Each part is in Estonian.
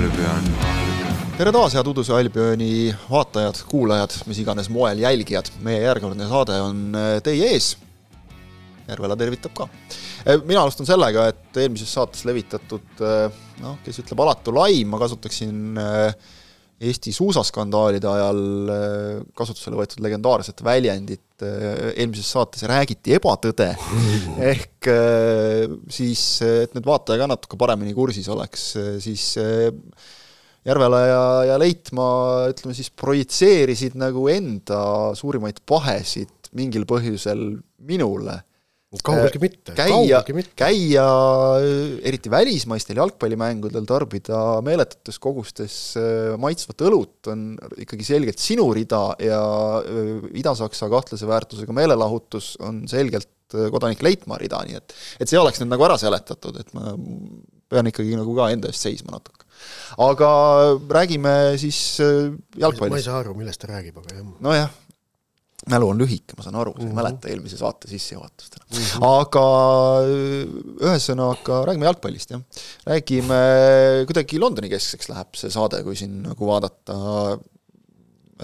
Albion. tere taas, head Uduse Albioni vaatajad, kuulajad, mis iganes moel jälgijad. meie järjekordne saade on äh, teie ees. Järvela tervitab ka. Äh, mina alustan sellega, et eelmises saates levitatud äh, noh, kes ütleb alatu laim, ma kasutaksin Eesti suusaskandaalide ajal kasutusele võetud legendaarset väljendit eelmises saates räägiti ebatõde, ehk siis, et nüüd vaataja ka natuke paremini kursis oleks, siis Järvela ja, ja Leitmaa, ütleme siis, projitseerisid nagu enda suurimaid pahesid mingil põhjusel minule. Kaugeltki mitte, kaugeltki mitte. käia eriti välismaistel jalgpallimängudel, tarbida meeletutes kogustes äh, maitsvat õlut on ikkagi selgelt sinu rida ja äh, Ida-Saksa kahtlase väärtusega meelelahutus on selgelt äh, kodanik Leitmaa rida, nii et et see oleks nüüd nagu ära seletatud, et ma pean ikkagi nagu ka enda eest seisma natuke aga räägime siis äh, jalgpallist. ma ei saa aru, millest ta räägib, aga jah. nojah, mälu on lühike, ma saan aru, sa ei mm -hmm. mäleta eelmise saate sissejuhatust enam mm. -hmm. aga äh, ühesõnaga, räägime jalgpallist, jah. räägime, kuidagi Londoni keskseks läheb see saade, kui siin nagu vaadata,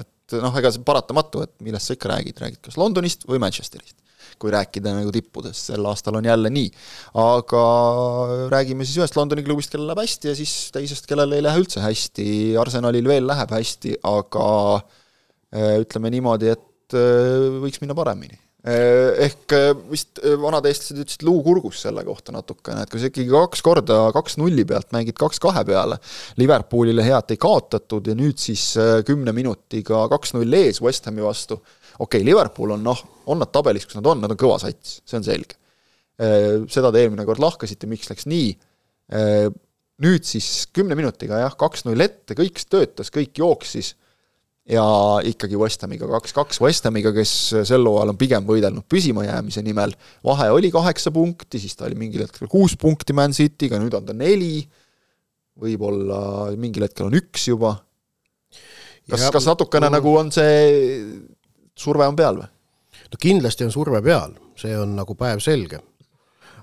et noh, ega see paratamatu, et millest sa ikka räägid, räägid kas Londonist või Manchesterist kui rääkida nagu tippudest, sel aastal on jälle nii. aga räägime siis ühest Londoni klubist, kellel läheb hästi ja siis teisest, kellel ei lähe üldse hästi, Arsenalil veel läheb hästi, aga äh, ütleme niimoodi, et äh, võiks minna paremini äh, ehk vist vanad eestlased ütlesid luu kurgus selle kohta natukene, et kui sa ikkagi kaks korda kaks nulli pealt mängid kaks kahe peale, Liverpoolile head ei kaotatud ja nüüd siis kümne minutiga kaks null ees West Hami vastu, okei okay,, Liverpool on noh, on nad tabelis, kus nad on, nad on kõva sats, see on selge. Äh, seda te eelmine kord lahkasite, miks läks nii, äh, nüüd siis kümne minutiga jah, kaks-null ette, kõik töötas, kõik jooksis ja ikkagi West Hamiga kaks-kaks, West Hamiga, kes sel hooajal on pigem võidelnud püsimajäämise nimel, vahe oli kaheksa punkti, siis ta oli mingil hetkel kuus punkti Man Cityga, nüüd on ta neli, võib-olla mingil hetkel on üks juba, kas, kas natukene nagu on see surve on peal või? no kindlasti on surve peal, see on nagu päevselge.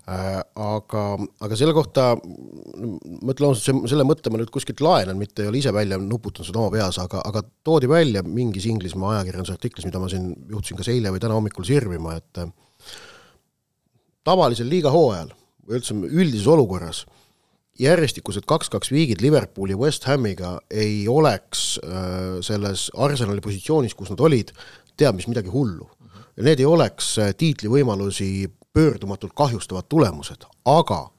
Aga, aga selle kohta, ma ütlen ausalt, selle mõtte ma nüüd kuskilt laenan, mitte ei ole ise välja nuputanud seda oma peas, aga, aga toodi välja mingis Inglismaa ajakirjanduse artiklis, mida ma siin juhtusin kas eile või täna hommikul sirvima, et äh, tavalisel liiga hooajal või üldse üldises olukorras järjestikused kaks-kaks viigid Liverpooli West Hamiga ei oleks äh, selles Arsenali positsioonis, kus nad olid, teab mis midagi hullu. ja need ei oleks äh, tiitlivõimalusi pöördumatult kahjustavad tulemused, aga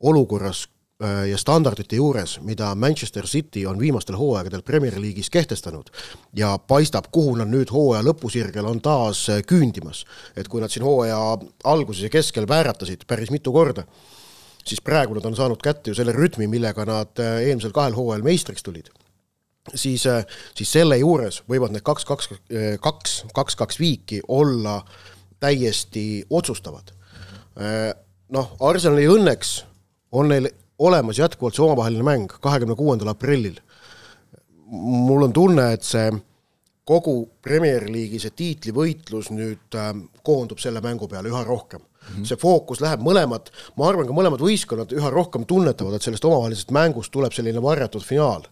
olukorras äh, ja standardite juures, mida Manchester City on viimastel hooaegadel Premier League'is kehtestanud ja paistab, kuhu nad nüüd hooaja lõpusirgel on taas äh, küündimas. et kui nad siin hooaja alguses ja keskel vääratasid päris mitu korda, siis praegu nad on saanud kätte ju selle rütmi, millega nad eelmisel kahel hooajal meistriks tulid siis, äh, siis selle juures võivad need kaks, kaks, äh, kaks, kaks, kaks viiki olla täiesti otsustavad. Äh, noh, Arsenali õnneks on neil olemas jätkuvalt see omavaheline mäng kahekümne kuuendal aprillil. mul on tunne, et see kogu Premier League'i see tiitlivõitlus nüüd koondub selle mängu peale üha rohkem Mm -hmm. see fookus läheb mõlemad, ma arvan, ka mõlemad võistkonnad üha rohkem tunnetavad, et sellest omavahelisest mängust tuleb selline varjatud finaal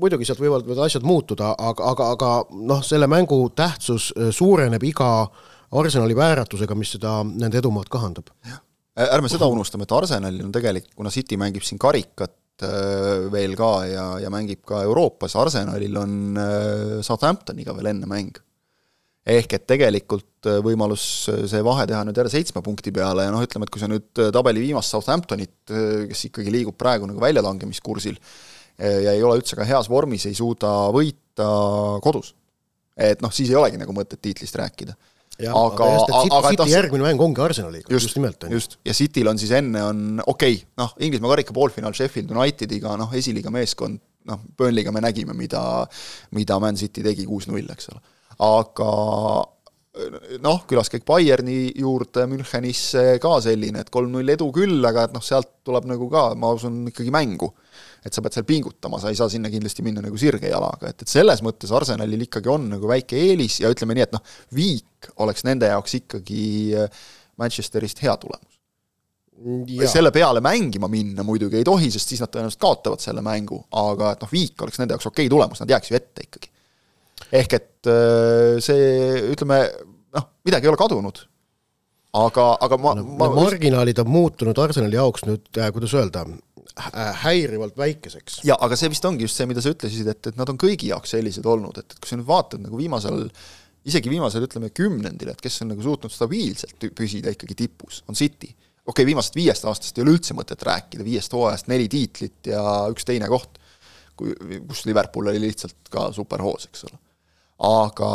muidugi sealt võivad, võivad asjad muutuda, aga, aga, aga noh, selle mängu tähtsus äh, suureneb iga Arsenali vääratusega, mis seda, nende edumaad kahandab. ärme seda unustame, et Arsenalil on tegelikult, kuna City mängib siin karikat äh, veel ka ja, ja mängib ka Euroopas, Arsenalil on Southamptoniga veel enne mäng. ehk et tegelikult võimalus see vahe teha nüüd jälle seitsme punkti peale ja noh, ütleme, et kui sa nüüd tabeli viimast Southamptonit, kes ikkagi liigub praegu nagu väljalangemiskursil, ja ei ole üldse ka heas vormis, ei suuda võita kodus. et noh, siis ei olegi nagu mõtet tiitlist rääkida. Aga, aga aga, City järgmine mäng ongi Arsenaliga, just, nimelt. just, ja Cityl on siis enne on okei okay,, noh, Inglismaa karika poolfinaal Sheffield Unitediga, noh, esiliiga meeskond, noh, Burnley'ga me nägime, mida, mida Man City tegi kuus-null, eks ole. aga noh, külaskäik Bayerni juurde Münchenisse ka selline, et kolm-null edu küll, aga et noh, sealt tuleb nagu ka, ma usun, ikkagi mängu et sa pead seal pingutama, sa ei saa sinna kindlasti minna nagu sirge jalaga, et, et selles mõttes Arsenalil ikkagi on nagu väike eelis ja ütleme nii, et noh, viik oleks nende jaoks ikkagi äh, Manchesterist hea tulemus. Ja. selle peale mängima minna muidugi ei tohi, sest siis nad tõenäoliselt kaotavad selle mängu, aga et noh, viik oleks nende jaoks okei tulemus, nad jääks ju ette ikkagi. ehk et see, ütleme, noh, midagi ei ole kadunud, aga, aga ma no,, ma marginaalid on muutunud Arsenali jaoks nüüd äh,, kuidas öelda, häirivalt väikeseks. jaa, aga see vist ongi just see, mida sa ütlesid, et, et nad on kõigi jaoks sellised olnud, et, et kui sa nüüd vaatad nagu viimasel isegi viimasel, ütleme, kümnendil, et kes on nagu suutnud stabiilselt püsida ikkagi tipus, on City okei okay,, viimasest viiest aastast ei ole üldse mõtet rääkida, viiest hooajast neli tiitlit ja üks teine koht, kui, kus Liverpool oli lihtsalt ka superhoos, eks ole. aga,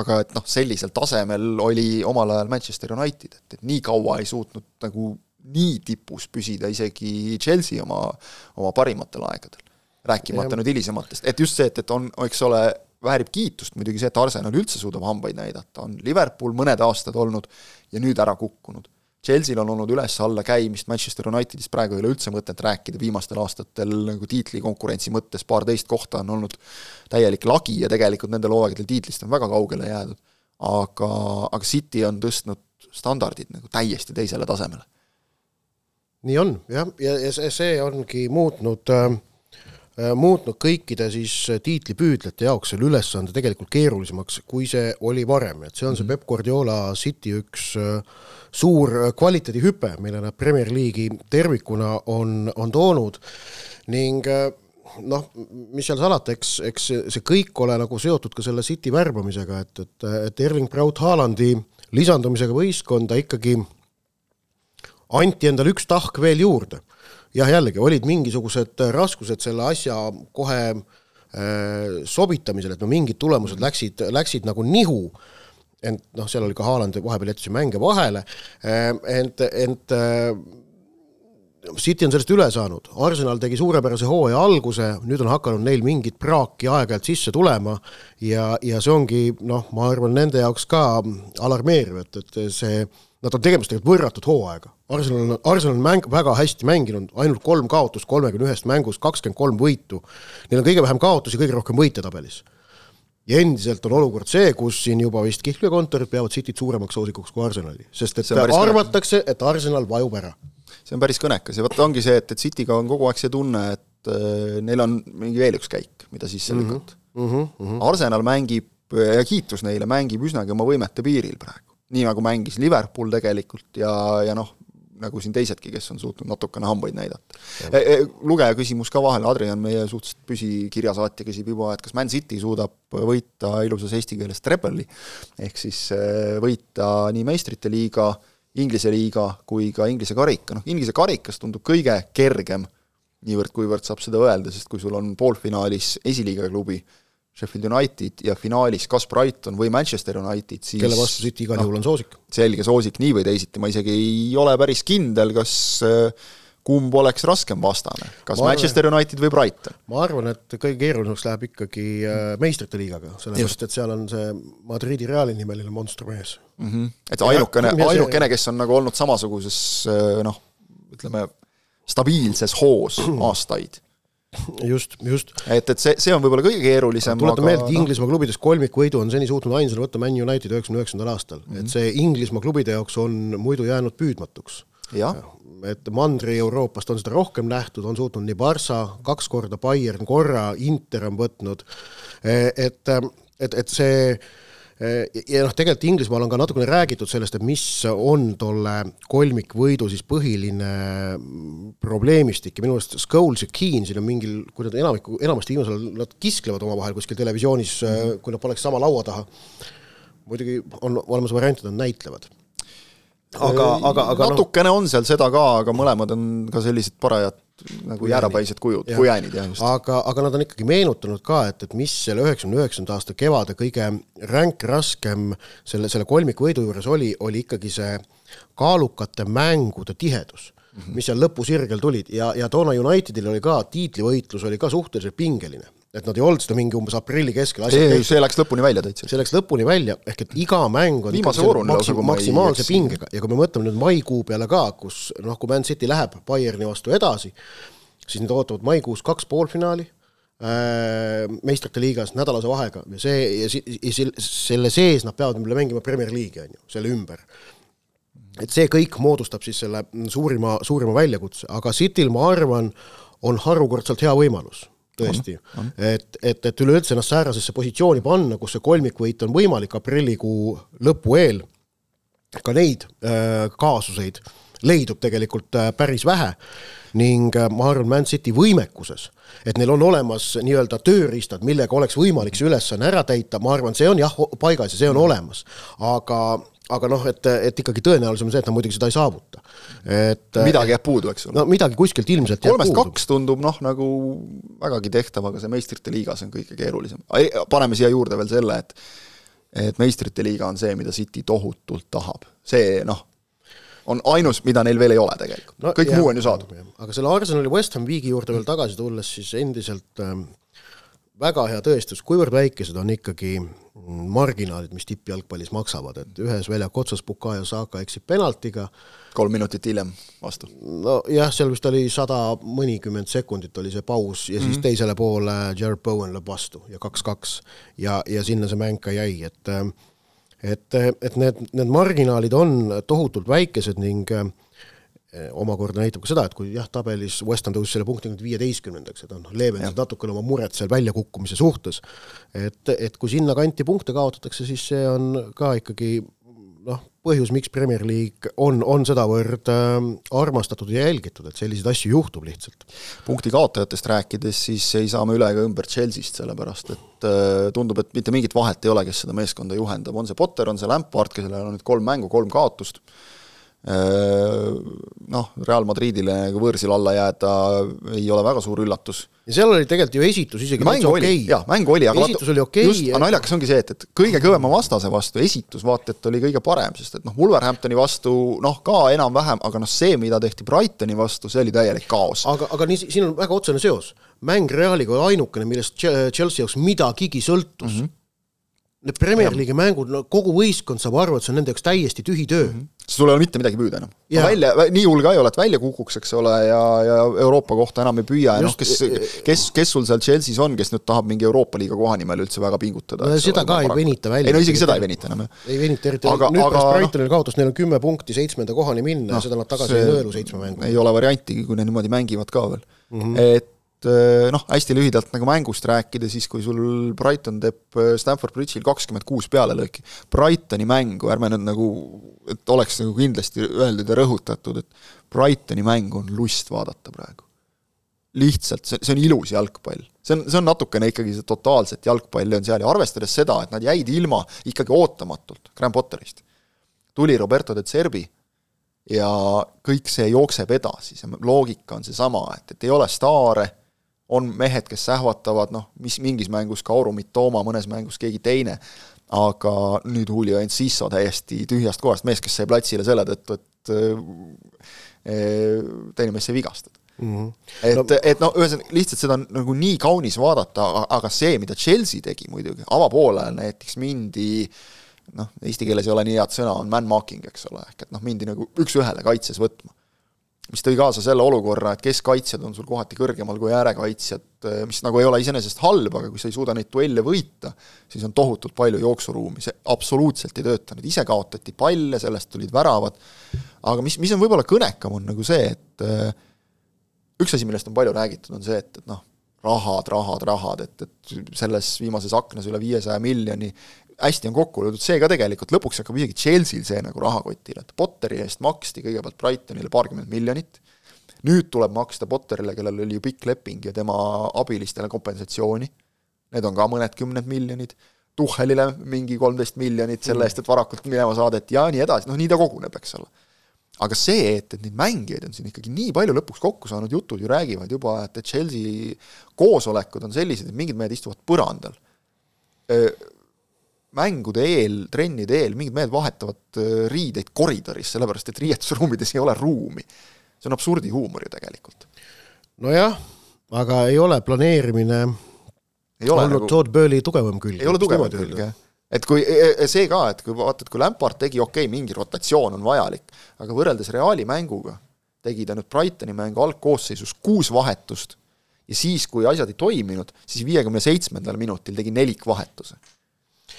aga et noh, sellisel tasemel oli omal ajal Manchester United, et, et nii kaua ei suutnud nagu nii tipus püsida isegi Chelsea oma, oma parimatel aegadel. rääkimata ja. nüüd hilisematest, et just see, et, et on, eks ole, väärib kiitust muidugi see, et Arsenal üldse suudab hambaid näidata, on Liverpool mõned aastad olnud ja nüüd ära kukkunud Chelsea'l on olnud üles-alla käimist, Manchester Unitedist praegu ei ole üldse mõtet rääkida, viimastel aastatel nagu tiitlikonkurentsi mõttes paarteist kohta on olnud täielik lagi ja tegelikult nendel hooaegadel tiitlist on väga kaugele jäädud. aga, aga City on tõstnud standardid nagu täiesti teisele tasemele. Nii on jah, ja, ja see, see ongi muutnud äh, muutnud kõikide siis tiitlipüüdlate jaoks selle ülesande tegelikult keerulisemaks, kui see oli varem, et see on see mhm. Peep Guardiola City üks äh, suur kvaliteedihüpe, mille nad Premier League'i tervikuna on, on toonud. Ning äh, noh, mis seal salata, eks, eks see kõik ole nagu seotud ka selle City värbamisega, et, et, et Erling Braut Haalandi lisandumisega võistkonda ikkagi anti endale üks tahk veel juurde. jah, jällegi olid mingisugused raskused selle asja kohe äh, sobitamisel, et no mingid tulemused läksid, läksid nagu nihu. Äh, ent noh, seal oli ka Haaland vahepeal jättis mänge vahele, ehm, ent, ent äh, City on sellest üle saanud, Arsenal tegi suurepärase hooaja alguse, nüüd on hakanud neil mingit praaki aeg-ajalt sisse tulema ja, ja see ongi noh, ma arvan, nende jaoks ka alarmeeriv, et, et see, nad on tegemas tegelikult võrratut hooaega. Arsenal on, Arsenal on mäng, väga hästi mänginud, ainult kolm kaotust kolmekümne ühest mängust, kakskümmend kolm võitu. Neil on kõige vähem kaotusi, kõige rohkem võite tabelis ja endiselt on olukord see, kus siin juba vist Kihlve kontorid peavad Cityt suuremaks soosikuks kui Arsenali, sest et arvatakse, et Arsenal vajub ära. see on päris kõnekas ja vot ongi see, et, et Cityga on kogu aeg see tunne, et äh, neil on mingi veel üks käik, mida sisse mm -hmm. lükata mm. -hmm. Arsenal mängib ja kiitus neile, mängib üsnagi oma võimete piiril praegu. Nii nagu mängis Liverpool tegelikult ja, ja noh, nagu siin teisedki, kes on suutnud natukene hambaid näidata. E, e, lugeja küsimus ka vahele, Adrian, meie suhteliselt püsikirjasaatja, küsib juba, et kas Man City suudab võita ilusas eesti keeles trebelli, ehk siis e, võita nii meistrite liiga, Inglise liiga kui ka Inglise karika, noh Inglise karikas tundub kõige kergem, niivõrd-kuivõrd saab seda öelda, sest kui sul on poolfinaalis esiliiga klubi, Sheffield United ja finaalis kas Brighton või Manchester United, siis kelle vastu City igal juhul no, on soosik. selge soosik nii või teisiti, ma isegi ei ole päris kindel, kas äh, kumb oleks raskem vastane, kas ma Manchester arvan, United või Brighton? ma arvan, et kõige keerulisemaks läheb ikkagi äh, meistrite liigaga, sellepärast et seal on see Madridi Reali nimeline monstrum ees mm. -hmm. et ainukene, ainukene, kes on nagu olnud samasuguses äh, noh, ütleme, stabiilses hoos aastaid just, just. et, et see, see on võib-olla kõige keerulisem tuletan aga... meelde, et Inglismaa klubidest kolmikvõidu on seni suutnud ainsana võtta Man United üheksakümne üheksandal aastal mm, -hmm. et see Inglismaa klubide jaoks on muidu jäänud püüdmatuks. et Mandri-Euroopast on seda rohkem nähtud, on suutnud nii Barca, kaks korda Bayern, korra Inter on võtnud, e, et, et, et see ja noh, tegelikult Inglismaal on ka natukene räägitud sellest, et mis on tolle kolmikvõidu siis põhiline probleemistik ja minu arust Scholes ja Keen siin on mingil, kui nad enamiku, enamasti viimasel ajal nad kisklevad omavahel kuskil televisioonis mm, -hmm. kui nad poleks sama laua taha, muidugi on olemas variant, et nad näitlevad aga, aga, aga natukene no, on seal seda ka, aga mõlemad on ka sellised parajad nagu jäärapäised kujud, kujäänid jah just. aga, aga nad on ikkagi meenutanud ka, et, et mis selle üheksakümne üheksanda aasta kevade kõige ränk, raskem selle, selle kolmikvõidu juures oli, oli ikkagi see kaalukate mängude tihedus mm, -hmm. mis seal lõpusirgel tulid ja, ja toona Unitedil oli ka, tiitlivõitlus oli ka suhteliselt pingeline et nad ei olnud seda mingi umbes aprilli keskel ei, ei, see läks lõpuni välja täitsa. see läks lõpuni välja, ehk et iga mäng on maksim, maksimaalse pingega. Ja kui me mõtleme nüüd maikuu peale ka, kus noh, kui Man City läheb Bayerni vastu edasi, siis need ootavad maikuus kaks poolfinaali äh,, meistrite liigas nädalase vahega. Ja see, ja, ja selle sees nad peavad mängima Premier League'i, on ju, selle ümber. et see kõik moodustab siis selle suurima, suurima väljakutse, aga Cityl ma arvan, on harukordselt hea võimalus tõesti, et, et, et üleüldse ennast säärasesse positsiooni panna, kus see kolmikvõit on võimalik aprillikuu lõpu eel, ka neid äh, kaasuseid leidub tegelikult äh, päris vähe. Ning äh, ma arvan, Man City võimekuses, et neil on olemas nii-öelda tööriistad, millega oleks võimalik see ülesanne ära täita, ma arvan, see on jah, paigas ja see on olemas, aga aga noh, et, et ikkagi tõenäolisem on see, et nad muidugi seda ei saavuta. et midagi jääb puudu, eks ole. no midagi kuskilt ilmselt kolmest kaks tundub noh, nagu vägagi tehtav, aga see meistrite liigas on kõige keerulisem. paneme siia juurde veel selle, et et meistrite liiga on see, mida City tohutult tahab. see noh, on ainus, mida neil veel ei ole tegelikult no,, kõik jah, muu on ju saadud. aga selle Arsenali West Ham Viigi juurde veel tagasi tulles, siis endiselt ähm, väga hea tõestus, kuivõrd väikesed on ikkagi marginaalid, mis tippjalgpallis maksavad, et ühes väljaku otsas Bukayo Saka eksib penaltiga, kolm minutit hiljem vastu. nojah, seal vist oli sada mõnikümmend sekundit oli see paus ja mm -hmm. siis mhm. teisele poole Jared Bowen lööb vastu ja kaks-kaks. ja, ja sinna see mäng ka jäi, et et, et need, need marginaalid on tohutult väikesed ning äh, omakorda näitab ka seda, et kui jah, tabelis West Ham tõusis selle punkti nüüd viieteistkümnendaks, et on leevendasid natukene oma muret seal väljakukkumise suhtes, et, et kui sinnakanti punkte kaotatakse, siis see on ka ikkagi noh, põhjus, miks Premier League on, on sedavõrd äh, armastatud ja jälgitud, et selliseid asju juhtub lihtsalt. punkti kaotajatest rääkides, siis ei saa me üle ega ümber Chelsea'st, sellepärast et äh, tundub, et mitte mingit vahet ei ole, kes seda meeskonda juhendab, on see Potter, on see Lampard, kellel on nüüd kolm mängu, kolm kaotust. Äh, noh, Real Madridile nagu võõrsil alla jääda ei ole väga suur üllatus. ja seal oli tegelikult ju esitus isegi mäng oli okay., jah, mäng oli, aga esitus oli okei okay,. aga naljakas ongi see, et, et kõige kõvema vastase vastu esitus vaata et oli kõige parem, sest et noh, Wolverhamptoni vastu noh, ka enam-vähem, aga noh, see, mida tehti Brightoni vastu, see oli täielik kaos. aga, aga nii, siin on väga otsene seos. mäng Realiga oli ainukene, millest Chelsea jaoks midagigi sõltus mm. -hmm need Premier League'i mängud, no kogu võistkond saab aru, et see on nende jaoks täiesti tühi töö mm. -hmm sul ei ole mitte midagi püüda enam. välja, nii hull ka ei ole, et välja kukuks, eks ole, ja, ja Euroopa kohta enam ei püüa ja noh, kes, e- e- kes, kes sul seal Chelsea's on, kes nüüd tahab mingi Euroopa liiga koha nimel üldse väga pingutada? no seda ole, ka ei paraku. venita välja. ei no isegi seda ei venita enam, jah. ei venita eriti, nüüd pärast noh- Brightonil no, kaotas, neil on kümme punkti seitsmenda kohani minna no, ja seda nad tagasi ei nõelu seitsme mängu. ei ole variantigi, kui nad niimoodi mängivad ka veel mm. -hmm. et Eh, noh, hästi lühidalt nagu mängust rääkida, siis kui sul Brighton teeb eh, Stamford Bridge'il kakskümmend kuus pealelööki, Brightoni mängu, ärme nüüd nagu, et oleks nagu kindlasti öeldud ja rõhutatud, et Brightoni mängu on lust vaadata praegu. lihtsalt, see, see on ilus jalgpall. see on, see on natukene ikkagi see totaalset jalgpalli on seal ja arvestades seda, et nad jäid ilma ikkagi ootamatult Graham Potterist, tuli Roberto de Zerbi ja kõik see jookseb edasi, see loogika on seesama, et, et ei ole staare on mehed, kes sähvatavad, noh, mis mingis mängus Kauru Mitoma, mõnes mängus keegi teine, aga nüüd Julio Enciso täiesti tühjast kohast, mees, kes sai platsile selle tõttu, et äh, teine mees sai vigastada mm. -hmm. et no., et noh, ühesõnaga lihtsalt seda on nagu nii kaunis vaadata, aga see, mida Chelsea tegi muidugi, avapoolel näiteks mindi noh, eesti keeles ei ole nii head sõna, on man-marking, eks ole, ehk et noh, mindi nagu üks-ühele kaitses võtma mis tõi kaasa selle olukorra, et keskkaitsjad on sul kohati kõrgemal kui äärekaitsjad, mis nagu ei ole iseenesest halb, aga kui sa ei suuda neid duelle võita, siis on tohutult palju jooksuruumi, see absoluutselt ei töötanud, ise kaotati palle, sellest tulid väravad, aga mis, mis on võib-olla kõnekam, on nagu see, et äh, üks asi, millest on palju räägitud, on see, et, et noh, rahad, rahad, rahad, et, et selles viimases aknas üle viiesaja miljoni hästi on kokku löödud see ka tegelikult, lõpuks hakkab isegi Chelsea'l see nagu rahakotile, et Potteri eest maksti kõigepealt Brightonile paarkümmend miljonit, nüüd tuleb maksta Potterile, kellel oli ju pikk leping ja tema abilistele kompensatsiooni, need on ka mõned kümned miljonid, Tuhhelile mingi kolmteist miljonit selle eest, et varakult minema saadeti ja nii edasi, noh nii ta koguneb, eks ole. aga see, et, et neid mängijaid on siin ikkagi nii palju lõpuks kokku saanud, jutud ju räägivad juba, et, et Chelsea koosolekud on sellised, et mingid mehed istuvad põrandal mängude eel, trennide eel, mingid mehed vahetavad äh, riideid koridoris, sellepärast et riietusruumides ei ole ruumi. see on absurdihuumor ju tegelikult. nojah, aga ei ole planeerimine ei ole olnud nagu, Todd Burley tugevam külg. ei ole tugevam külg, jah. et kui, e, e, see ka, et kui vaatad, kui Lampard tegi, okei okay,, mingi rotatsioon on vajalik, aga võrreldes Reali mänguga tegi ta nüüd Brightoni mängu algkoosseisus kuus vahetust ja siis, kui asjad ei toiminud, siis viiekümne seitsmendal minutil tegi nelikvahetuse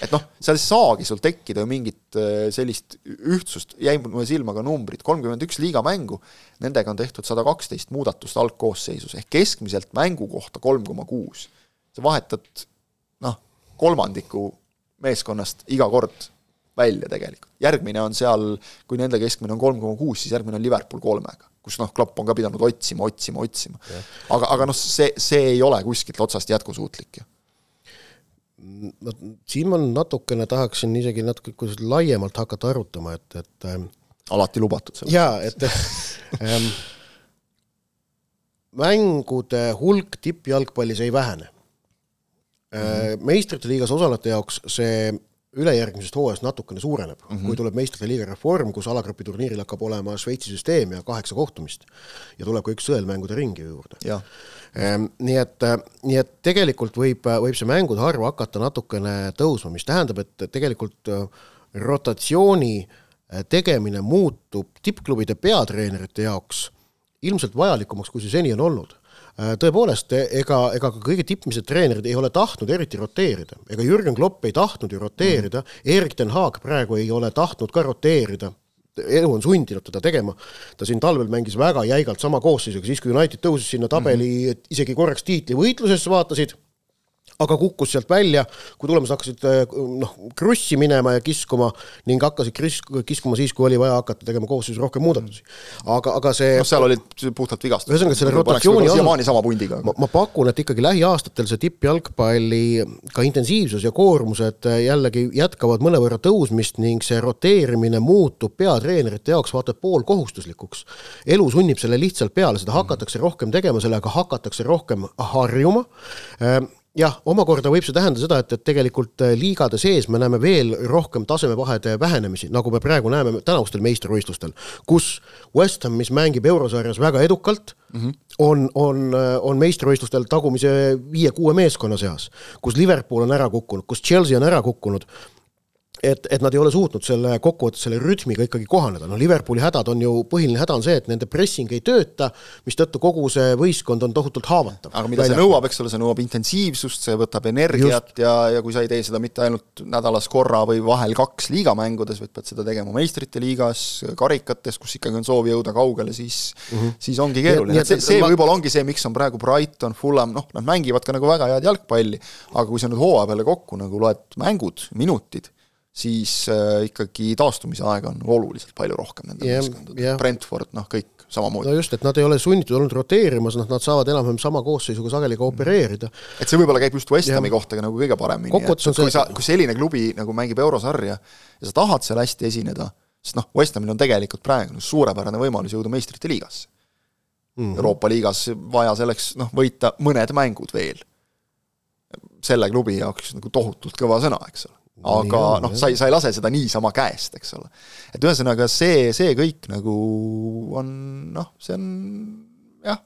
et noh, seal ei saagi sul tekkida ju mingit äh, sellist ühtsust, jäi mulle silma ka numbrid, kolmkümmend üks liigamängu, nendega on tehtud sada kaksteist muudatust algkoosseisus, ehk keskmiselt mängu kohta kolm koma kuus. sa vahetad noh, kolmandiku meeskonnast iga kord välja tegelikult. järgmine on seal, kui nende keskmine on kolm koma kuus, siis järgmine on Liverpool kolmega, kus noh, Klopp on ka pidanud otsima, otsima, otsima. aga, aga noh, see, see ei ole kuskilt otsast jätkusuutlik ju no siin ma natukene tahaksin isegi natuke laiemalt hakata arutama, et, et ähm, alati lubatud. jaa, et ähm, mängude hulk tippjalgpallis ei vähene mm. -hmm. meistrite liigas osalejate jaoks see ülejärgmisest hooajast natukene suureneb mm, -hmm. kui tuleb meistrite liiga reform, kus alagrupi turniiril hakkab olema Šveitsi süsteem ja kaheksa kohtumist ja tuleb ka üks sõelmängude ringi juurde. Ehm, nii et, nii et tegelikult võib, võib see mängude arv hakata natukene tõusma, mis tähendab, et tegelikult äh, rotatsiooni äh, tegemine muutub tippklubide peatreenerite jaoks ilmselt vajalikumaks, kui see seni on olnud. Äh, tõepoolest, ega, ega ka kõige tippmised treenerid ei ole tahtnud eriti roteerida, ega Jürgen Klopp ei tahtnud ju roteerida. Mm, -hmm. Erik ten Haag praegu ei ole tahtnud ka roteerida, elu on sundinud teda tegema, ta siin talvel mängis väga jäigalt sama koosseisuga, siis kui United tõusis sinna tabeli mm, -hmm. isegi korraks tiitlivõitlusesse vaatasid aga kukkus sealt välja, kui tulemused hakkasid äh, noh, krussi minema ja kiskuma ning hakkasid kris-, kiskuma siis, kui oli vaja hakata tegema koosseisus rohkem muudatusi. aga, aga see noh, seal olid puhtalt vigastused. ühesõnaga, selle rotatsiooni siiamaani sama pundiga. ma, ma pakun, et ikkagi lähiaastatel see tippjalgpalli ka intensiivsus ja koormused äh, jällegi jätkavad mõnevõrra tõusmist ning see roteerimine muutub peatreenerite jaoks vaata poolkohustuslikuks. elu sunnib selle lihtsalt peale, seda hakatakse rohkem tegema, sellega hakatakse rohkem harjuma ähm, jah, omakorda võib see tähendada seda, et, et tegelikult äh, liigade sees me näeme veel rohkem tasemevahede vähenemisi, nagu me praegu näeme tänavustel meistrivõistlustel, kus West Ham, mis mängib eurosarjas väga edukalt mm, -hmm. on, on, äh, on meistrivõistlustel tagumise viie-kuue meeskonna seas, kus Liverpool on ära kukkunud, kus Chelsea on ära kukkunud et, et nad ei ole suutnud selle kokkuvõttes selle rütmiga ikkagi kohaneda, noh Liverpooli hädad on ju, põhiline häda on see, et nende pressing ei tööta, mistõttu kogu see võistkond on tohutult haavatav. aga mida välja. see nõuab, eks ole, see nõuab intensiivsust, see võtab energiat Just. ja, ja kui sa ei tee seda mitte ainult nädalas korra või vahel kaks liigamängudes, vaid pead seda tegema meistrite liigas, karikates, kus ikkagi on soov jõuda kaugele, siis mm, -hmm. siis ongi keeruline, et see, see ma... võib-olla ongi see, miks on praegu Brighton, Fulham, noh, nad mängivad ka nagu väga head jalgpalli, aga kui sa nüüd hooaja peale kokku nagu loed mängud, minutid, siis äh, ikkagi taastumise aega on oluliselt palju rohkem nendel yeah, meeskondadel yeah., Brentford, noh kõik samamoodi. no just, et nad ei ole sunnitud olnud roteerimas, noh nad saavad enam-vähem sama koosseisuga sageli ka opereerida. et see võib-olla käib just West Hami kohta nagu kõige paremini, et see... kui sa, kui selline klubi nagu mängib eurosarja ja sa tahad seal hästi esineda, sest noh, West Hamil on tegelikult praegu suurepärane võimalus jõuda meistrite liigasse mm. -hmm. Euroopa liigas vaja selleks noh, võita mõned mängud veel. selle klubi jaoks nagu tohutult kõva sõna, eks ole aga noh, sa ei, sa ei lase seda niisama käest, eks ole. et ühesõnaga see, see kõik nagu on noh, see on jah.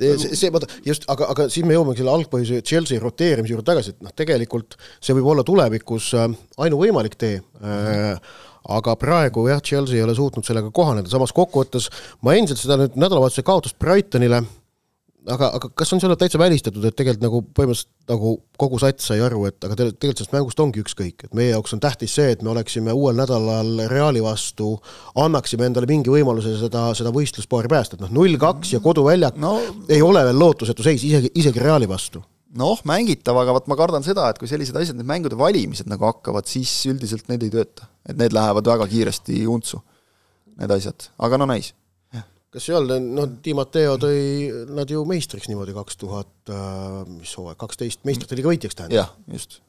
see, see, vaata, just, aga, aga siin me jõuame selle algpõhjuse Chelsea roteerimise juurde tagasi, et noh, tegelikult see võib olla tulevikus äh, ainuvõimalik tee äh,, aga praegu jah, Chelsea ei ole suutnud sellega kohaneda, samas kokkuvõttes ma endiselt seda nüüd nädalavahetuse kaotust Brightonile aga, aga kas on seal täitsa välistatud, et tegelikult nagu põhimõtteliselt nagu kogu sats sai aru, et aga tegelikult sellest mängust ongi ükskõik, et meie jaoks on tähtis see, et me oleksime uuel nädalal Reali vastu, annaksime endale mingi võimaluse seda, seda võistluspaari päästa, et noh, null kaks ja koduväljak no, ei ole veel lootusetu seis isegi, isegi Reali vastu. noh, mängitav, aga vot ma kardan seda, et kui sellised asjad, need mängude valimised nagu hakkavad, siis üldiselt need ei tööta. et need lähevad väga kiiresti untsu, need asjad, aga no näis kas seal, noh, Di Matteo tõi nad ju meistriks niimoodi kaks tuhat, äh, mis hooaeg, kaksteist, meistrite liiga võitjaks tähendab. jah, just.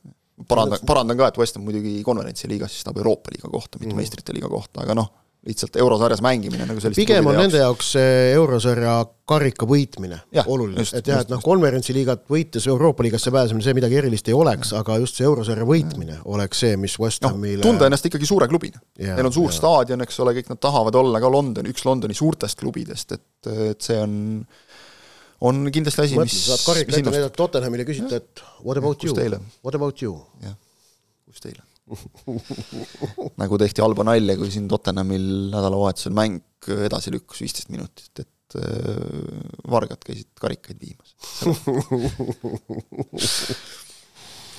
parandan, parandan ka, et West on muidugi konverentsi liigas, siis tahab Euroopa liiga kohta, mitte mm. meistrite liiga kohta, aga noh, lihtsalt eurosarjas mängimine nagu selliste pigem on jaoks. nende jaoks eurosarja karika võitmine ja, oluline, et jah, et noh, konverentsiliigat võites Euroopa liigasse pääsemine, see midagi erilist ei oleks, aga just see eurosarja võitmine ja. oleks see, mis West Hamile no, tunda ennast ikkagi suure klubina. Neil on suur ja. staadion, eks ole, kõik nad tahavad olla ka London, üks Londoni suurtest klubidest, et, et see on on kindlasti asi, mis saad karika ette näidata Tottenhamile, küsida, et what about you, what about you? jah, kus teil on? nagu tehti halba nalja, kui siin Tottenhamil nädalavahetusel mäng edasi lükkus viisteist minutit, et äh, vargad käisid karikaid viimas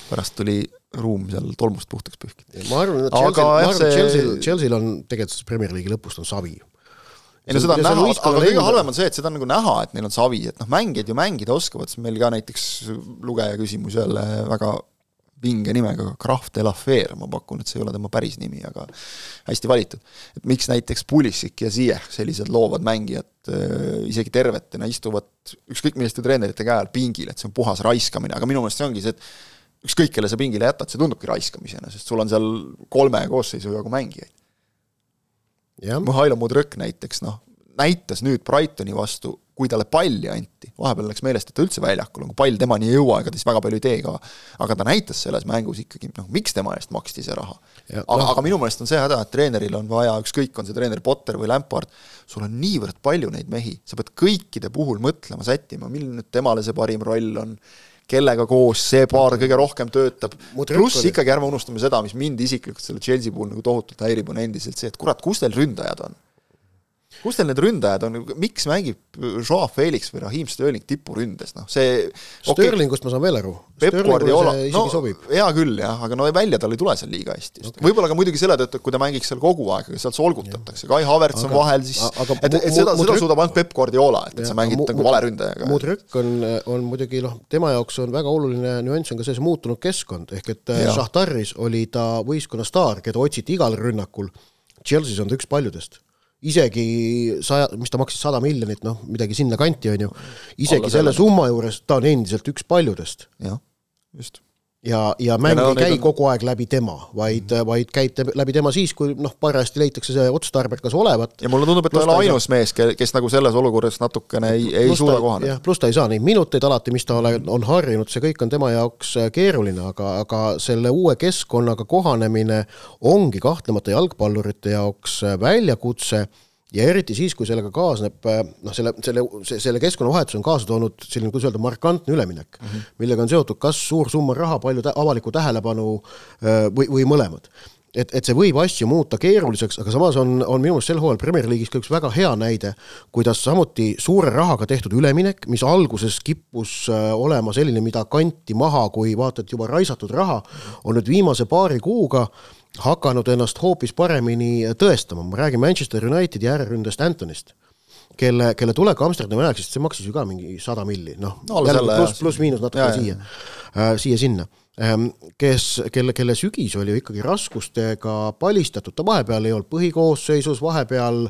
pärast tuli ruum seal tolmust puhtaks pühkida. ma arvan, et Chelsea, ma arvan, et Chelsea'l, Chelsea'l on tegelikult Premier League'i lõpust on savi ei no seda on näha, aga kõige halvem on see, et seda on nagu näha, et neil on savi, et noh, mängijad ju mängida oskavad, siis meil ka näiteks lugeja küsimus jälle väga vinge nimega, Krahv de la Fer, ma pakun, et see ei ole tema päris nimi, aga hästi valitud. et miks näiteks Pulisic ja Ziyech, sellised loovad mängijad äh, isegi tervetena istuvad ükskõik milliste treenerite käe all pingil, et see on puhas raiskamine, aga minu meelest see ongi see, et ükskõik, kelle sa pingile jätad, see tundubki raiskamisena, sest sul on seal kolme koosseisu jagu mängijaid Mihhailo Mudrõk näiteks noh, näitas nüüd Brightoni vastu, kui talle palli anti, vahepeal läks meelest, et ta üldse väljakul on, kui pall temani ei jõua, ega ta siis väga palju ei tee ka. aga ta näitas selles mängus ikkagi, noh, miks tema eest maksti see raha. aga no., aga minu meelest on see häda, et treeneril on vaja, ükskõik, on see treener Potter või Lampard, sul on niivõrd palju neid mehi, sa pead kõikide puhul mõtlema, sättima, milline nüüd temale see parim roll on, kellega koos see paar kõige rohkem töötab, pluss ikkagi ärme unustame seda, mis mind isiklikult selle Chelsea puhul nagu tohutult häirib, on endiselt see, et kurat, kus teil ründajad on? Kus teil need ründajad on, miks mängib Joao Felix või Raheem Sterling tipuründes, noh see Sterlingust okay, ma saan veel aru. Pep Guardiola, no hea küll jah, aga no välja tal ei tule seal liiga hästi. Okay.. võib-olla ka muidugi selle tõttu, et kui ta mängiks seal kogu aeg, aga sealt solgutatakse, Kai Havertz on vahel, siis aga, et, et seda, seda suudab ainult Pep Guardiola, et, et sa mängid nagu vale ründajaga. Mudrük on, on muidugi noh, tema jaoks on väga oluline nüanss on ka see, see muutunud keskkond, ehk et äh, Šahtaris oli ta võistkonna staar, keda otsiti igal rünnakul, Chelsea's on ta üks paljudest isegi saja, mis ta maksis, sada miljonit, noh, midagi sinnakanti, on ju, isegi selle summa juures ta on endiselt üks paljudest. jah, just ja, ja mäng ja ei käi on... kogu aeg läbi tema, vaid mm., vaid käib läbi tema siis, kui noh, parajasti leitakse see otstarbekas olevat. ja mulle tundub, et ta ei ole ainus saa... mees, kes nagu selles olukorras natukene ei, ei plus suuda kohaneda. pluss ta ei saa neid minuteid alati, mis ta ole, on harjunud, see kõik on tema jaoks äh, keeruline, aga, aga selle uue keskkonnaga kohanemine ongi kahtlemata jalgpallurite jaoks äh, väljakutse ja eriti siis, kui sellega kaasneb äh, noh, selle, selle, selle keskkonnavahetus on kaasa toonud selline, kuidas öelda, markantne üleminek mm, -hmm. millega on seotud kas suur summa raha, palju tä avalikku tähelepanu äh, või, või mõlemad et, et see võib asju muuta keeruliseks, aga samas on, on minu meelest sel hooajal Premier League'is ka üks väga hea näide, kuidas samuti suure rahaga tehtud üleminek, mis alguses kippus äh, olema selline, mida kanti maha, kui vaata, et juba raisatud raha, on nüüd viimase paari kuuga äh, hakanud ennast hoopis paremini tõestama, ma räägin Manchester Unitedi ääreründest Antonist, kelle, kelle tulek Amsterdami ajaks, sest see maksis ju ka mingi sada milli, noh no, pluss, pluss-miinus natuke siia, äh, siia-sinna kes, kelle, kelle sügis oli ju ikkagi raskustega palistatud, ta vahepeal ei olnud põhikoosseisus, vahepeal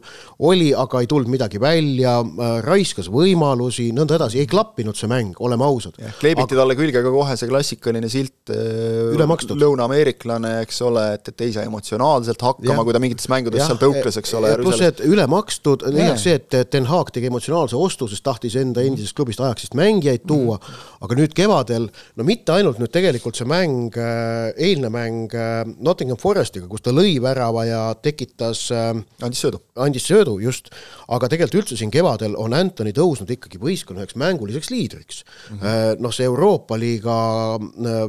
oli, aga ei tulnud midagi välja, äh, raiskas võimalusi, nõnda edasi, ei klappinud see mäng, oleme ausad. kleebiti aga... talle külge ka kohe see klassikaline silt äh, lõunaameeriklane, eks ole, et, et ei saa emotsionaalselt hakkama, kui ta mingites mängudes ja, seal tõukles, eks ole. pluss, et üle makstud, lisaks see, et Ten Haag tegi emotsionaalse ostu, sest tahtis enda endisest klubist Ajaxist mängijaid tuua -hmm. aga nüüd kevadel, no mitte ainult nüüd tegelikult tegelikult see mäng, äh, eilne mäng äh, Nottingham Forestiga, kus ta lõi värava ja tekitas äh, andis söödu. andis söödu, just, aga tegelikult üldse siin kevadel on Anthony tõusnud ikkagi võistkonna üheks mänguliseks liidriks mm. -hmm. Noh, see Euroopa liiga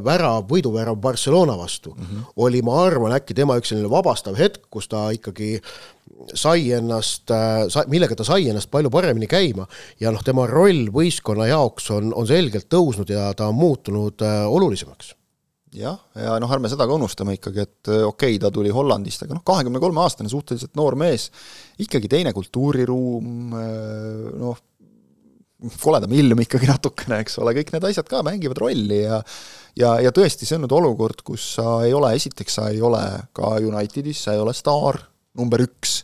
värav, võiduvärav Barcelona vastu mm -hmm. oli, ma arvan, äkki tema üks selline vabastav hetk, kus ta ikkagi sai ennast, millega ta sai ennast palju paremini käima ja noh, tema roll võistkonna jaoks on, on selgelt tõusnud ja ta on muutunud olulisemaks. Jah, ja noh, ärme seda ka unustame ikkagi, et okei okay,, ta tuli Hollandist, aga noh, kahekümne kolme aastane, suhteliselt noor mees, ikkagi teine kultuuriruum, noh, koledam ilm ikkagi natukene, eks ole, kõik need asjad ka mängivad rolli ja ja, ja tõesti, see on nüüd olukord, kus sa ei ole, esiteks sa ei ole ka Unitedis, sa ei ole staar number üks.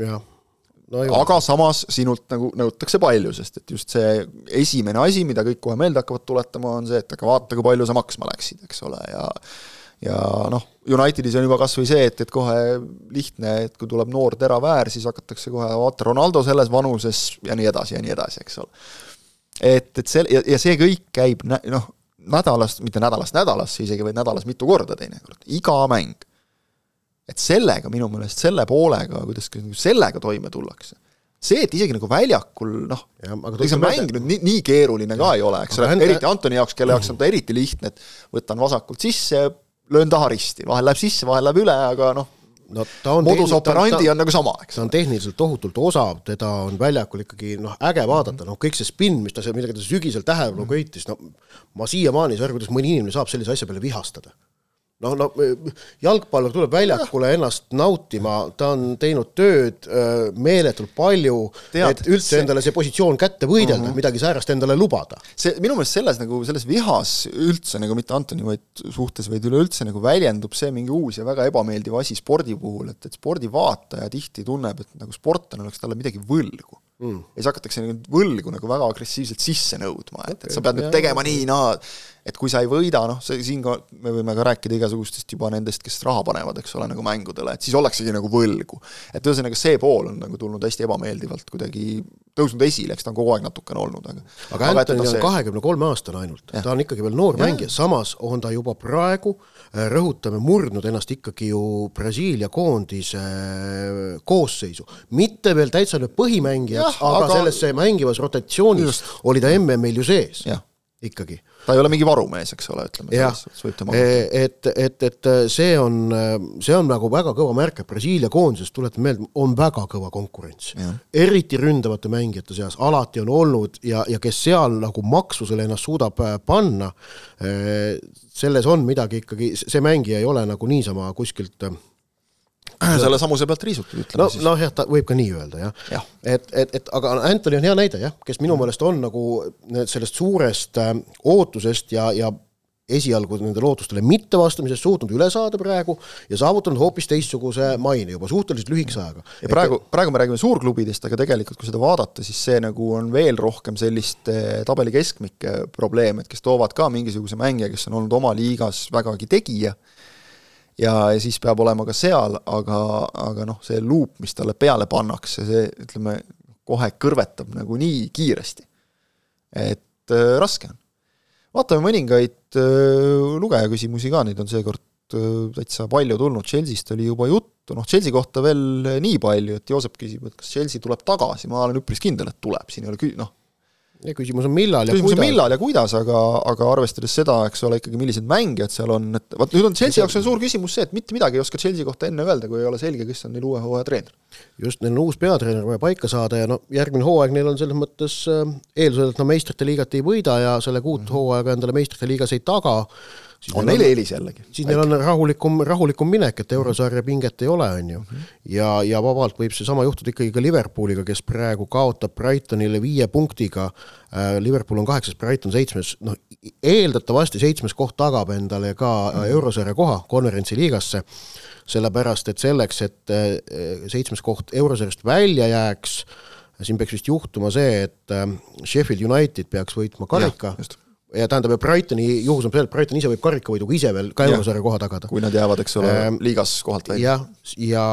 jah no, aga samas sinult nagu nõutakse palju, sest et just see esimene asi, mida kõik kohe meelde hakkavad tuletama, on see, et aga vaata, kui palju sa maksma läksid, eks ole, ja ja noh, Unitedis on juba kas või see, et, et kohe lihtne, et kui tuleb noor terav äär, siis hakatakse kohe, vaata Ronaldo selles vanuses ja nii edasi ja nii edasi, eks ole. et, et see, ja, ja see kõik käib noh, nädalast, mitte nädalast nädalasse isegi, vaid nädalas mitu korda teinekord, iga mäng et sellega minu meelest, selle poolega, kuidas sellega toime tullakse, see, et isegi nagu väljakul noh, ega see mäng nüüd nii, nii keeruline ka ei ole, eks ole, eriti Antoni jaoks, kelle jaoks on ta eriti lihtne, et võtan vasakult sisse, löön taha risti, vahel läheb sisse, vahel läheb üle, aga noh, no ta on modus operandi on nagu sama, eks. ta on tehniliselt tohutult osav, teda on väljakul ikkagi noh, äge vaadata, noh kõik see spinn, mis ta seal, millega ta sügisel tähelepanu köitis, no ma siiamaani ei saa aru, kuidas mõni inimene saab sellise asja peale vihastada noh, no jalgpallur tuleb väljakule ennast nautima, ta on teinud tööd äh, meeletult palju, et üldse see... endale see positsioon kätte võidelda mhm. -huh. midagi säärast endale lubada. see minu meelest selles nagu, selles vihas üldse nagu mitte Antoni vaid suhtes, vaid üleüldse nagu väljendub see mingi uus ja väga ebameeldiv asi spordi puhul, et, et spordivaataja tihti tunneb, et nagu sportlane oleks talle midagi võlgu mm.. ja siis hakatakse nagu võlgu nagu väga agressiivselt sisse nõudma, et et sa pead nüüd tegema nii, naa, et kui sa ei võida, noh, see siin ka, me võime ka rääkida igasugustest juba nendest, kes raha panevad, eks ole, nagu mängudele, et siis ollaksegi nagu võlgu. et ühesõnaga, see pool on nagu tulnud hästi ebameeldivalt kuidagi tõusnud esile, eks ta on kogu aeg natukene olnud, aga aga Antoni on kahekümne kolme aastane ainult, ta on ikkagi veel noor ja. mängija, samas on ta juba praegu, äh, rõhutame, murdnud ennast ikkagi ju Brasiilia koondise äh, koosseisu. mitte veel täitsa nüüd põhimängijaks, aga, aga sellesse mängivas rotatsioonis just. oli ta MM-il ju sees, ikkagi ta ei ole mingi varumees, eks ole, ütleme. jah, et, et, et see on, see on nagu väga kõva märk, et Brasiilia koondises, tuletan meelde, on väga kõva konkurents. eriti ründavate mängijate seas, alati on olnud ja, ja kes seal nagu maksusele ennast suudab äh, panna, äh, selles on midagi ikkagi, see mängija ei ole nagu niisama kuskilt äh, selle samuse pealt riisutud, ütleme no, siis. noh jah, ta võib ka nii öelda jah ja. ja.. et, et, et aga Anthony on hea näide jah, kes minu meelest on nagu sellest suurest äh, ootusest ja, ja esialgu nendele ootustele mittevastamisest suutnud üle saada praegu ja saavutanud hoopis teistsuguse maine juba suhteliselt lühikese ajaga. ja praegu, praegu me räägime suurklubidest, aga tegelikult kui seda vaadata, siis see nagu on veel rohkem sellist tabeli keskmike probleem, et kes toovad ka mingisuguse mängija, kes on olnud oma liigas vägagi tegija ja siis peab olema ka seal, aga, aga noh, see luup, mis talle peale pannakse, see ütleme, kohe kõrvetab nagu nii kiiresti. et äh, raske on. vaatame mõningaid äh, lugejaküsimusi ka, neid on seekord äh, täitsa palju tulnud, Chelsea'st oli juba juttu, noh Chelsea kohta veel nii palju, et Joosep küsib, et kas Chelsea tuleb tagasi, ma olen üpris kindel, et tuleb, siin ei ole kü-, noh, ja küsimus on millal ja küsimus kuidas. millal ja kuidas, aga, aga arvestades seda, eks ole, ikkagi millised mängijad seal on, et vot nüüd on Chelsea jaoks on suur küsimus see, et mitte midagi ei oska Chelsea kohta enne öelda, kui ei ole selge, kes on neil uue hooaja treener. just, neil on uus peatreener vaja paika saada ja no järgmine hooaeg neil on selles mõttes äh, eeldusel, et nad meistrite liigat ei võida ja sellega uut mm -hmm. hooaega endale meistrite liigas ei taga on neil eelis jällegi. siis neil on rahulikum, rahulikum minek, et eurosarja pinget ei ole, on ju. Mhm. ja, ja vabalt võib seesama juhtuda ikkagi ka Liverpooliga, kes praegu kaotab Brightonile viie punktiga äh,, Liverpool on kaheksas, Brighton seitsmes, noh eeldatavasti seitsmes koht tagab endale ka mm -hmm. eurosarja koha konverentsi liigasse, sellepärast et selleks, et äh, seitsmes koht eurosarjast välja jääks, siin peaks vist juhtuma see, et äh, Sheffield United peaks võitma karika ja, ja tähendab, Brightoni juhus on see, et Brighton ise võib karikavõiduga ise veel ka eurosarja koha tagada. kui nad jäävad, eks ole ähm,, liigas kohalt välja. jah, ja, ja,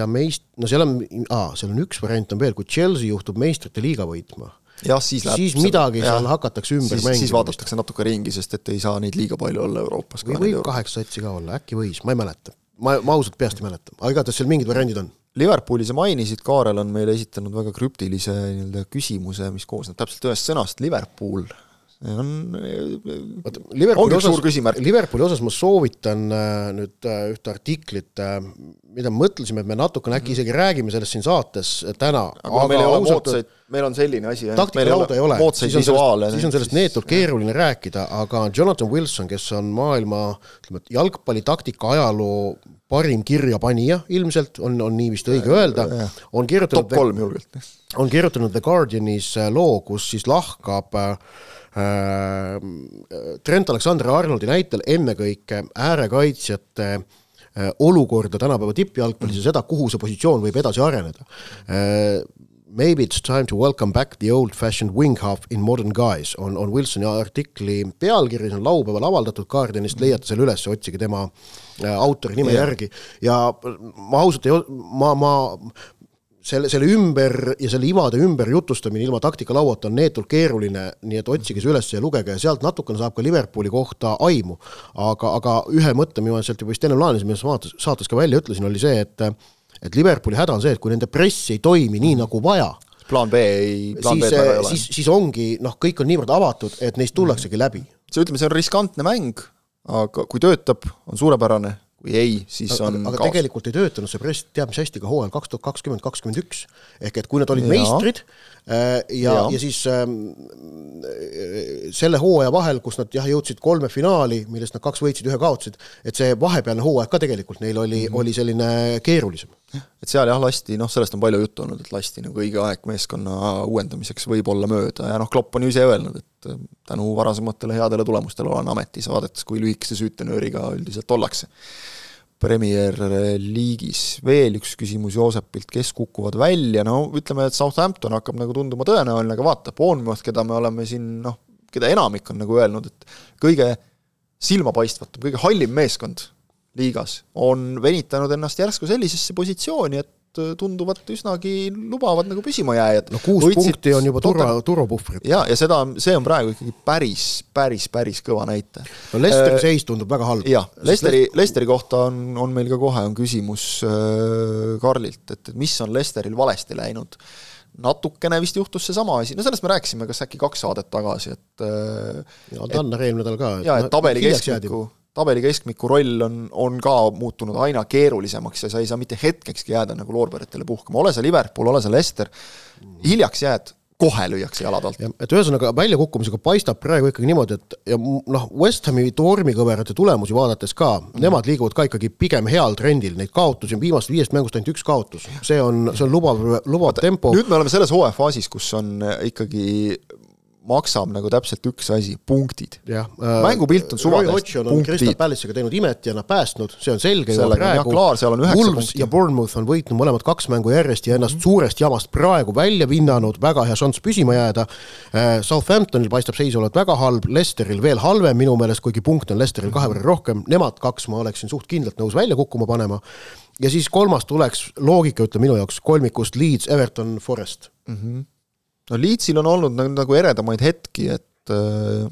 ja meist-, no seal on, aa, seal on üks variant on veel, kui Chelsea juhtub meistrite liiga võitma, jah, siis läheb siis midagi jah, seal hakatakse ümber siis, mängima. siis vaadatakse natuke ringi, sest et ei saa neid liiga palju olla Euroopas. või võib kaheksa satsi ka olla, äkki võis, ma ei mäleta. ma, ma ausalt peast ei mäleta, aga igatahes seal mingid variandid on. Liverpooli sa mainisid, Kaarel on meile esitanud väga krüptilise nii-öelda küsimuse, mis koosneb täpselt ühest sõnast, Liverpool on, vaata Liverpooli osas, Liverpooli osas ma soovitan äh, nüüd äh, ühte artiklit äh,, mida me mõtlesime, et me natukene äkki isegi räägime sellest siin saates täna. aga, aga moodsaid, meil on selline asi, taktikalauda ei ole, siis on sellest, siis on sellest neetult keeruline rääkida, aga Jonathan Wilson, kes on maailma ütleme, jalgpallitaktika ajaloo parim kirjapanija ilmselt, on, on nii vist õige öelda, on kirjutanud top kolm julgelt. on kirjutanud The Guardianis äh, loo, kus siis lahkab äh, Äh, Trent Alexander-Arnoldi näitel ennekõike äärekaitsjate äh, olukorda tänapäeva tippjalgpallis ja seda, kuhu see positsioon võib edasi areneda. Äh, maybe it's time to welcome back the old-fashioned wing half in modern guys on, on Wilsoni artikli pealkiri, see on laupäeval avaldatud Guardianist, leiate selle üles, otsige tema autori nime yeah. järgi ja ma ausalt ei, ma, ma selle, selle ümber ja selle ivade ümber jutustamine ilma taktikalauata on neetult keeruline, nii et otsige see üles ja lugege ja sealt natukene saab ka Liverpooli kohta aimu. aga, aga ühe mõtte, mida ma sealt juba vist enne plaanisin, mida ma saates, saates ka välja ütlesin, oli see, et et Liverpooli häda on see, et kui nende press ei toimi nii, nagu vaja, plaan B ei, plaan siis, B taga ei ole. siis, siis ongi noh, kõik on niivõrd avatud, et neist tullaksegi läbi. see, ütleme, see on riskantne mäng, aga kui töötab, on suurepärane, või ei, siis on aga, aga kaos. tegelikult ei töötanud see press teab mis hästi ka hooajal kaks tuhat kakskümmend, kakskümmend üks. ehk et kui nad olid ja. meistrid äh, ja, ja., ja siis äh, selle hooaja vahel, kus nad jah, jõudsid kolme finaali, millest nad kaks võitsid, ühe kaotasid, et see vahepealne hooaeg ka tegelikult neil oli mm, -hmm. oli selline keerulisem. et seal jah, lasti, noh, sellest on palju juttu olnud, et lasti nagu õige aeg meeskonna uuendamiseks võib-olla mööda ja noh, Klopp on ju ise öelnud, et äh, tänu varasematele headele tulemustele olen ametis, vaadates, kui lühikese süütenööriga üldiselt ollakse Premier League'is. veel üks küsimus Joosepilt, kes kukuvad välja, no ütleme, et Southampton hakkab nagu tunduma tõenäoline, aga vaata, Bournemouth, keda me oleme siin noh, keda enamik on nagu öelnud, et kõige silmapaistvatum, kõige hallim meeskond liigas, on venitanud ennast järsku sellisesse positsiooni, et tunduvad üsnagi lubavad nagu püsimajääjad. no kuus Võitsid, punkti on juba turva, turvapuhvrit. jaa, ja seda, see on praegu ikkagi päris, päris, päris kõva näitaja. no Lesteri äh, seis tundub väga halb. jah, Lesteri, Lesteri kohta on, on meil ka kohe on küsimus äh, Karlilt, et, et mis on Lesteril valesti läinud natukene vist juhtus seesama asi, no sellest me rääkisime kas äkki kaks saadet tagasi, et äh, ja Tanner eelmine nädal ka. jaa, et tabeli keskmiku, tabeli keskmiku roll on, on ka muutunud aina keerulisemaks ja sa ei saa mitte hetkekski jääda nagu loorberitele puhkama, ole sa Liverpool, ole sa Leicester, hiljaks jääd, kohe lüüakse jalad alt. et ühesõnaga väljakukkumisega paistab praegu ikkagi niimoodi, et ja noh, West Hami tormikõverate tulemusi vaadates ka mm., nemad liiguvad ka ikkagi pigem heal trendil, neid kaotusi on viimasest viiest mängust ainult üks kaotus, see on, see on lubav, lubav tempo. nüüd me oleme selles hooajafaasis, kus on ikkagi maksab nagu täpselt üks asi, punktid. äh,, mängupilt on suvalisest, punktid. Crystal Palace'iga teinud imet ja nad päästnud, see on selge juba praegu. Wolves ja Bournemouth on võitnud mõlemad kaks mängu järjest ja ennast mm -hmm. suurest jamast praegu välja vinnanud, väga hea šanss püsima jääda äh,. Southamptonil paistab seis olevat väga halb, Leicesteril veel halvem minu meelest, kuigi punkte on Leicesteril kahe võrra rohkem, nemad kaks ma oleksin suht kindlalt nõus välja kukkuma panema. ja siis kolmas tuleks, loogika ütleb minu jaoks, kolmikust Leeds, Everton, Forest mm. -hmm no Leedsil on olnud nagu, nagu eredamaid hetki, et äh,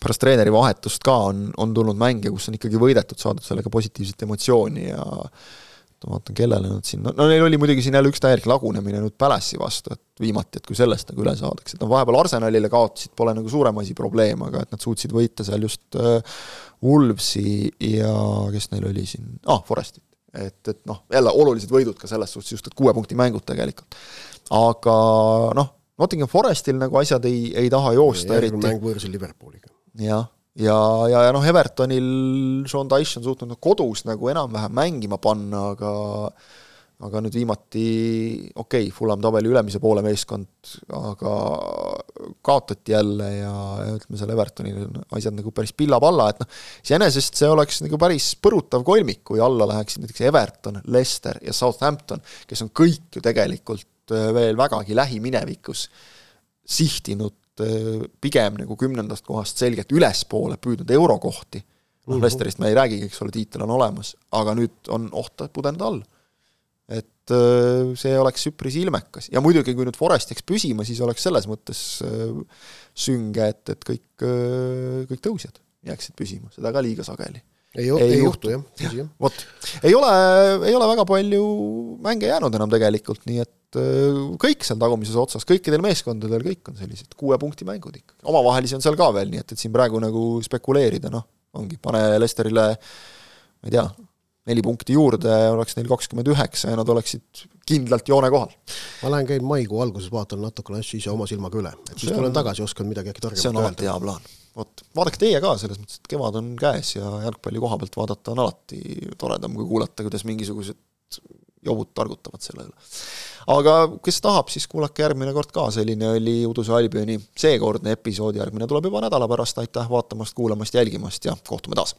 pärast treeneri vahetust ka on, on tulnud mänge, kus on ikkagi võidetud, saadud sellega positiivset emotsiooni ja ma vaatan, kellele nad siin, no, neil oli muidugi siin jälle üks täielik lagunemine nüüd Palace'i vastu, et viimati, et kui sellest nagu üle saadakse, et noh, vahepeal Arsenalile kaotasid, pole nagu suurem asi probleem, aga et nad suutsid võita seal just äh, Wolvesi ja kes neil oli siin, ah,, Forestit. et, et noh, jälle olulised võidud ka selles suhtes just, et kuue punkti mängud tegelikult. aga noh, Nottingham Forestil nagu asjad ei, ei taha joosta eriti. mäng võõrsil Liverpooliga. jah, ja, ja, ja noh, Evertonil Sean Dyche on suutnud nagu kodus nagu enam-vähem mängima panna, aga aga nüüd viimati, okei okay,, Fulham tabeli ülemise poole meeskond, aga kaotati jälle ja, ja ütleme, seal Evertonil on asjad nagu päris pilla-palla, et noh, iseenesest see oleks nagu päris põrutav kolmik, kui alla läheksid näiteks Everton, Leicester ja Southampton, kes on kõik ju tegelikult Äh, veel vägagi lähiminevikus sihtinud äh, pigem nagu kümnendast kohast selgelt ülespoole püüdnud eurokohti, noh -hmm. Lesterist me ei räägigi, eks ole, tiitel on olemas, aga nüüd on oht pudeneda all. et äh, see oleks üpris ilmekas ja muidugi, kui nüüd Forest jääks püsima, siis oleks selles mõttes sünge, et, et kõik, kõik tõusjad jääksid püsima, seda ka liiga sageli ei, ei, ei juhtu. jah, tõsi vot, ei ole, ei ole väga palju mänge jäänud enam tegelikult, nii et Äh, kõik seal tagumises otsas, kõikidel meeskondadel kõik on sellised kuue punkti mängud ikka. omavahelisi on seal ka veel, nii et, et siin praegu nagu spekuleerida, noh, ongi, pane Lesterile ma ei tea, neli punkti juurde, oleks neil kakskümmend üheksa ja nad oleksid kindlalt joone kohal. ma lähen käin maikuu alguses, vaatan natukene asju ise oma silmaga üle, et siis tulen tagasi, oskan midagi äkki targemat öelda. see on alati hea plaan. vot, vaadake teie ka, selles mõttes, et kevad on käes ja jalgpalli koha pealt vaadata on alati toredam, kui kuulata, kuidas mingisugused jobud targutavad selle üle aga kes tahab, siis kuulake järgmine kord ka, selline oli Uduse Albioni seekordne episood, järgmine tuleb juba nädala pärast, aitäh vaatamast, kuulamast, jälgimast ja kohtume taas!